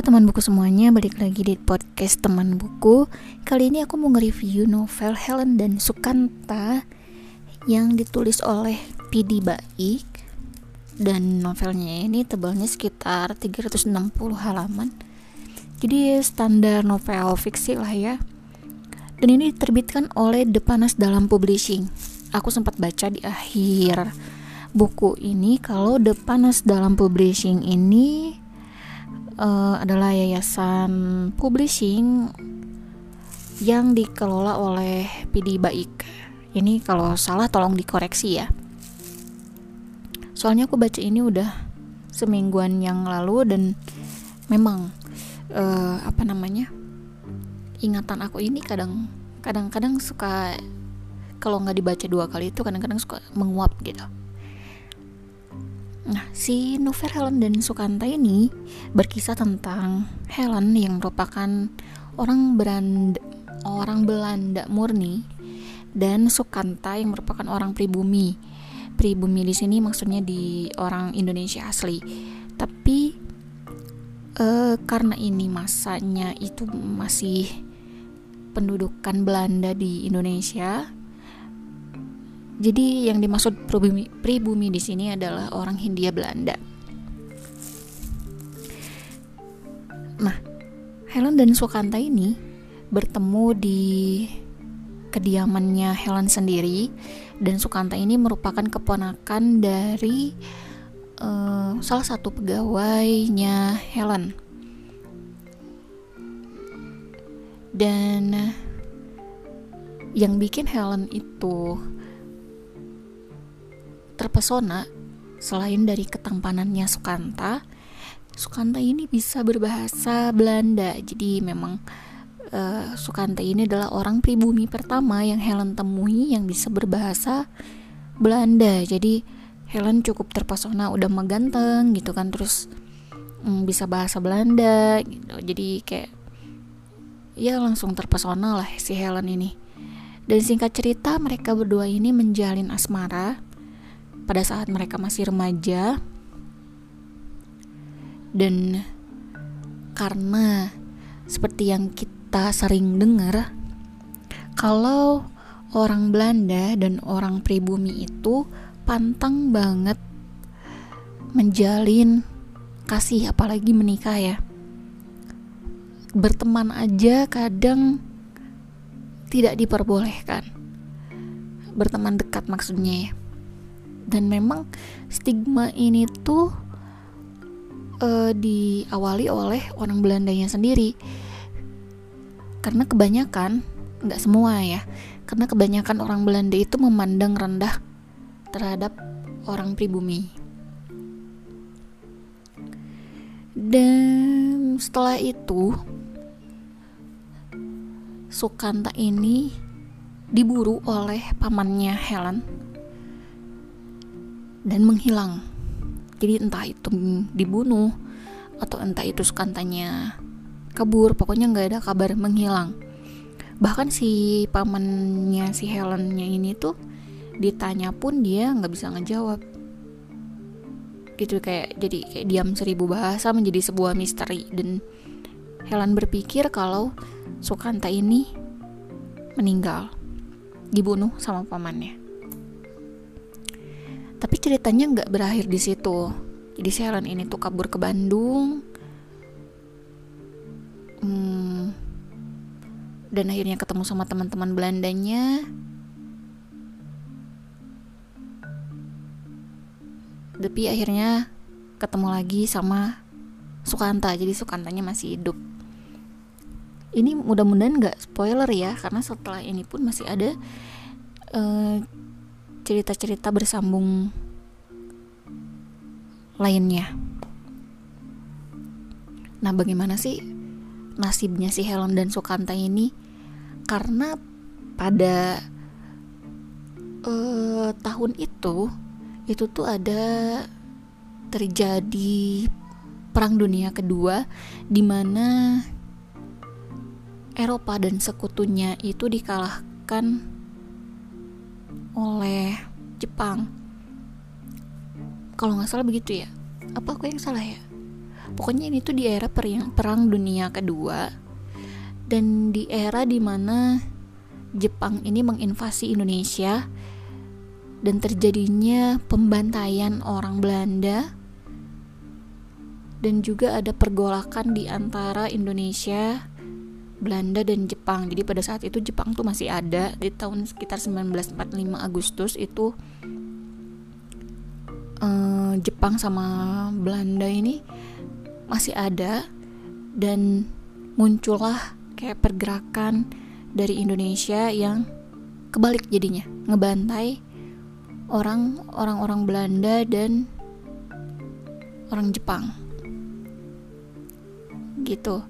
Teman buku semuanya, balik lagi di podcast teman buku. Kali ini aku mau nge-review novel Helen dan Sukanta Yang ditulis oleh PD Baik. Dan novelnya ini tebalnya sekitar 360 halaman. Jadi standar novel fiksi lah ya. Dan ini diterbitkan oleh The Panas Dalam Publishing. Aku sempat baca di akhir buku ini kalau The Panas Dalam Publishing ini uh, adalah yayasan publishing yang dikelola oleh PD Baik. Ini kalau salah tolong dikoreksi ya. Soalnya aku baca ini udah semingguan yang lalu dan memang uh, apa namanya ingatan aku ini kadang kadang-kadang suka kalau nggak dibaca dua kali itu kadang-kadang suka menguap gitu. Nah, si novel Helen dan Sukanta ini berkisah tentang Helen yang merupakan orang orang Belanda murni dan Sukanta yang merupakan orang pribumi. Pribumi di sini maksudnya di orang Indonesia asli. Tapi uh, karena ini masanya itu masih pendudukan Belanda di Indonesia, jadi yang dimaksud pribumi, pribumi di sini adalah orang Hindia Belanda. Nah, Helen dan Sukanta ini bertemu di kediamannya Helen sendiri dan Sukanta ini merupakan keponakan dari uh, salah satu pegawainya Helen. Dan yang bikin Helen itu terpesona selain dari ketampanannya Sukanta Sukanta ini bisa berbahasa Belanda. Jadi memang uh, Sukanta ini adalah orang pribumi pertama yang Helen temui yang bisa berbahasa Belanda. Jadi Helen cukup terpesona udah meganteng gitu kan terus mm, bisa bahasa Belanda gitu. Jadi kayak ya langsung terpesona lah si Helen ini. Dan singkat cerita mereka berdua ini menjalin asmara pada saat mereka masih remaja. Dan karena seperti yang kita sering dengar kalau orang Belanda dan orang pribumi itu pantang banget menjalin kasih apalagi menikah ya. Berteman aja kadang tidak diperbolehkan. Berteman dekat maksudnya ya dan memang stigma ini tuh uh, diawali oleh orang Belandanya sendiri. Karena kebanyakan nggak semua ya karena kebanyakan orang Belanda itu memandang rendah terhadap orang pribumi. Dan setelah itu Sukanta ini diburu oleh pamannya Helen dan menghilang. Jadi entah itu dibunuh atau entah itu sekantanya kabur, pokoknya nggak ada kabar menghilang. Bahkan si pamannya si Helennya ini tuh ditanya pun dia nggak bisa ngejawab. Gitu kayak jadi kayak diam seribu bahasa menjadi sebuah misteri dan Helen berpikir kalau Sukanta ini meninggal dibunuh sama pamannya tapi ceritanya nggak berakhir di situ. Jadi Sharon ini tuh kabur ke Bandung. Hmm, dan akhirnya ketemu sama teman-teman Belandanya. Tapi akhirnya ketemu lagi sama Sukanta. Jadi Sukantanya masih hidup. Ini mudah-mudahan nggak spoiler ya karena setelah ini pun masih ada uh, cerita-cerita bersambung lainnya. Nah, bagaimana sih nasibnya si Helen dan Sukanta ini? Karena pada uh, tahun itu itu tuh ada terjadi perang dunia kedua di mana Eropa dan sekutunya itu dikalahkan oleh Jepang. Kalau nggak salah begitu ya. Apa aku yang salah ya? Pokoknya ini tuh di era perang, dunia kedua. Dan di era di mana Jepang ini menginvasi Indonesia dan terjadinya pembantaian orang Belanda dan juga ada pergolakan di antara Indonesia, Belanda dan Jepang. Jadi pada saat itu Jepang tuh masih ada. Di tahun sekitar 1945 Agustus itu uh, Jepang sama Belanda ini masih ada dan muncullah kayak pergerakan dari Indonesia yang kebalik jadinya. Ngebantai orang orang-orang Belanda dan orang Jepang. Gitu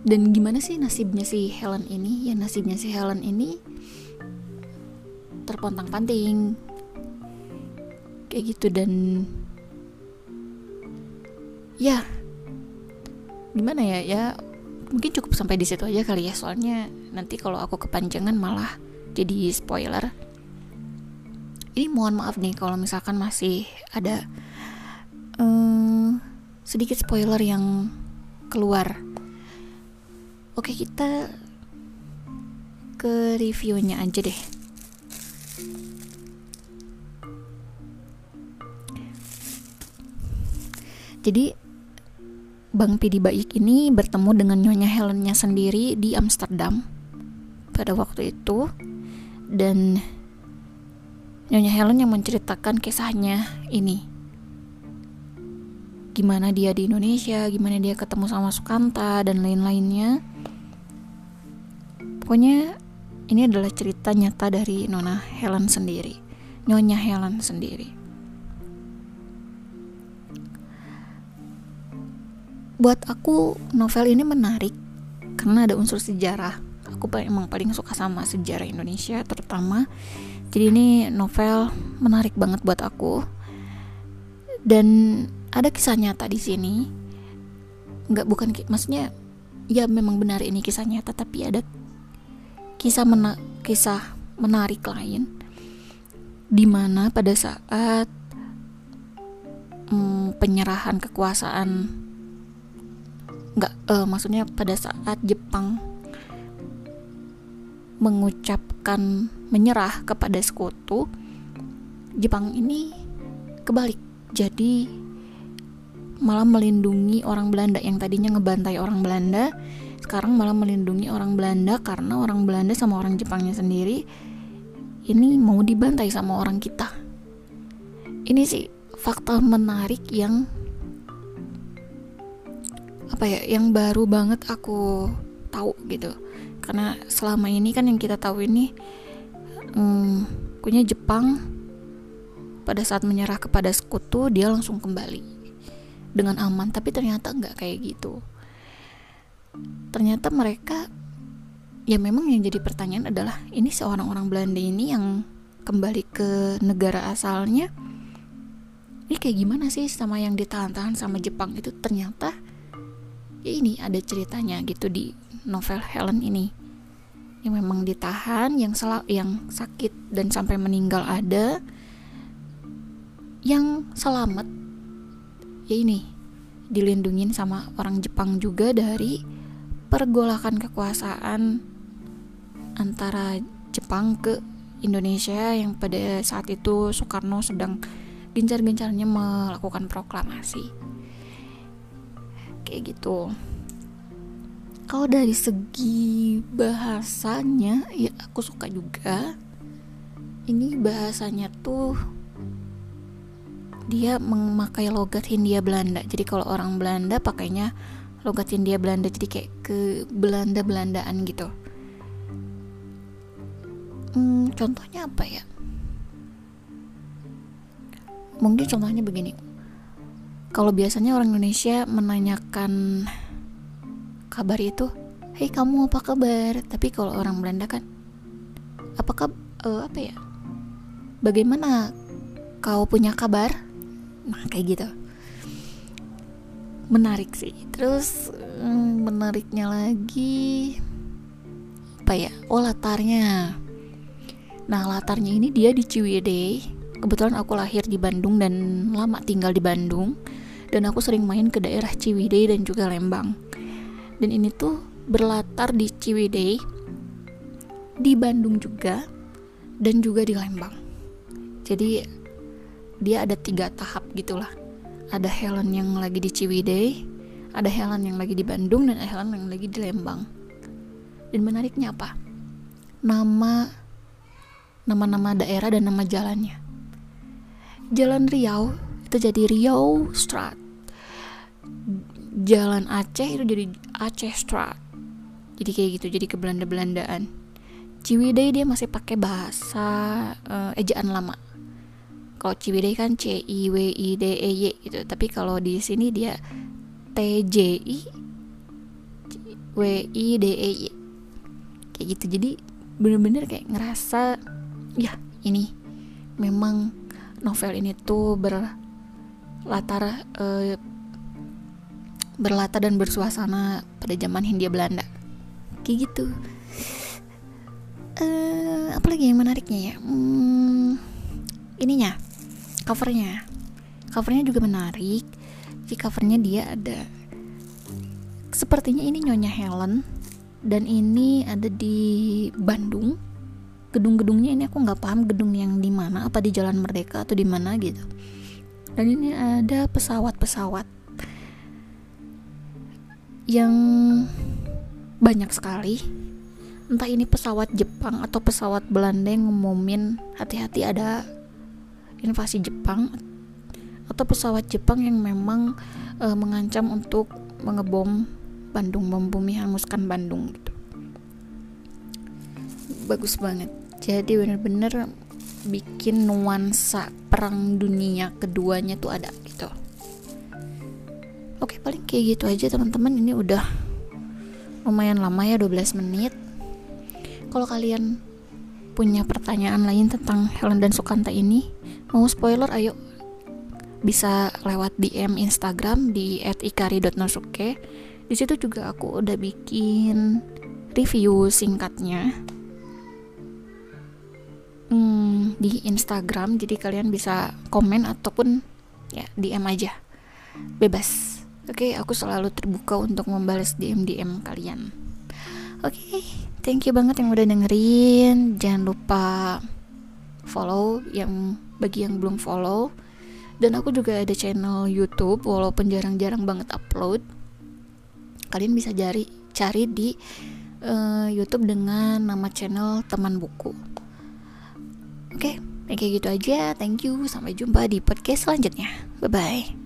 dan gimana sih nasibnya si Helen ini? Ya nasibnya si Helen ini terpontang panting. Kayak gitu dan ya gimana ya? Ya mungkin cukup sampai di situ aja kali ya. Soalnya nanti kalau aku kepanjangan malah jadi spoiler. Ini mohon maaf nih kalau misalkan masih ada um, sedikit spoiler yang keluar. Oke, kita ke reviewnya aja deh. Jadi Bang Pidi Baik ini bertemu dengan Nyonya Helennya sendiri di Amsterdam pada waktu itu dan Nyonya Helen yang menceritakan kisahnya ini gimana dia di Indonesia, gimana dia ketemu sama Sukanta dan lain-lainnya. Pokoknya ini adalah cerita nyata dari Nona Helen sendiri, Nyonya Helen sendiri. Buat aku novel ini menarik karena ada unsur sejarah. Aku emang paling suka sama sejarah Indonesia terutama. Jadi ini novel menarik banget buat aku. Dan ada kisah nyata di sini nggak bukan maksudnya ya memang benar ini kisah nyata tapi ada kisah mena kisah menarik lain di mana pada saat hmm, penyerahan kekuasaan nggak uh, maksudnya pada saat Jepang mengucapkan menyerah kepada sekutu Jepang ini kebalik. Jadi malah melindungi orang Belanda yang tadinya ngebantai orang Belanda sekarang malah melindungi orang Belanda karena orang Belanda sama orang Jepangnya sendiri ini mau dibantai sama orang kita. Ini sih fakta menarik yang apa ya yang baru banget aku tahu gitu. Karena selama ini kan yang kita tahu ini hmm, punya Jepang pada saat menyerah kepada sekutu dia langsung kembali dengan aman tapi ternyata nggak kayak gitu ternyata mereka ya memang yang jadi pertanyaan adalah ini seorang orang Belanda ini yang kembali ke negara asalnya ini kayak gimana sih sama yang ditahan-tahan sama Jepang itu? Ternyata ya ini ada ceritanya gitu di novel Helen ini. Yang memang ditahan yang sel yang sakit dan sampai meninggal ada yang selamat. Ya ini dilindungin sama orang Jepang juga dari pergolakan kekuasaan antara Jepang ke Indonesia yang pada saat itu Soekarno sedang gencar-gencarnya melakukan proklamasi. Kayak gitu. Kalau dari segi bahasanya ya aku suka juga. Ini bahasanya tuh dia memakai logat Hindia Belanda. Jadi kalau orang Belanda pakainya logat Hindia Belanda jadi kayak ke Belanda Belandaan gitu. Hmm, contohnya apa ya? Mungkin contohnya begini. Kalau biasanya orang Indonesia menanyakan kabar itu hei kamu apa kabar? Tapi kalau orang Belanda kan apakah uh, apa ya? Bagaimana kau punya kabar? Nah kayak gitu menarik sih. Terus hmm, menariknya lagi apa ya oh latarnya. Nah latarnya ini dia di Ciwidey. Kebetulan aku lahir di Bandung dan lama tinggal di Bandung. Dan aku sering main ke daerah Ciwidey dan juga Lembang. Dan ini tuh berlatar di Ciwidey di Bandung juga dan juga di Lembang. Jadi dia ada tiga tahap gitulah ada Helen yang lagi di Ciwidey ada Helen yang lagi di Bandung dan Helen yang lagi di Lembang. Dan menariknya apa? Nama nama-nama daerah dan nama jalannya. Jalan Riau itu jadi Riau Strat. Jalan Aceh itu jadi Aceh Strat. Jadi kayak gitu jadi ke Belanda-Belandaan. Ciwidey dia masih pakai bahasa uh, ejaan lama kalau Ciwidey kan C I W I D E Y gitu. Tapi kalau di sini dia T J I W I D E Y. Kayak gitu. Jadi bener-bener kayak ngerasa ya ini memang novel ini tuh berlatar uh, berlatar dan bersuasana pada zaman Hindia Belanda. Kayak gitu. Uh, apa lagi yang menariknya ya? Hmm, ininya covernya. Covernya juga menarik. Di covernya dia ada sepertinya ini nyonya Helen dan ini ada di Bandung. Gedung-gedungnya ini aku nggak paham gedung yang di mana apa di Jalan Merdeka atau di mana gitu. Dan ini ada pesawat-pesawat yang banyak sekali. Entah ini pesawat Jepang atau pesawat Belanda yang ngumumin hati-hati ada invasi Jepang atau pesawat Jepang yang memang uh, mengancam untuk mengebom Bandung membumi hanguskan Bandung gitu. Bagus banget. Jadi bener-bener bikin nuansa perang dunia keduanya tuh ada gitu. Oke paling kayak gitu aja teman-teman. Ini udah lumayan lama ya 12 menit. Kalau kalian punya pertanyaan lain tentang Helen dan Sukanta ini mau spoiler ayo. Bisa lewat DM Instagram di @ikari.nosuke di situ juga aku udah bikin review singkatnya. Hmm, di Instagram jadi kalian bisa komen ataupun ya DM aja. Bebas. Oke okay, aku selalu terbuka untuk membalas DM DM kalian. Oke okay, thank you banget yang udah dengerin. Jangan lupa follow yang bagi yang belum follow dan aku juga ada channel YouTube walaupun jarang-jarang banget upload kalian bisa cari cari di uh, YouTube dengan nama channel teman buku Oke, okay, kayak gitu aja. Thank you. Sampai jumpa di podcast selanjutnya. Bye bye.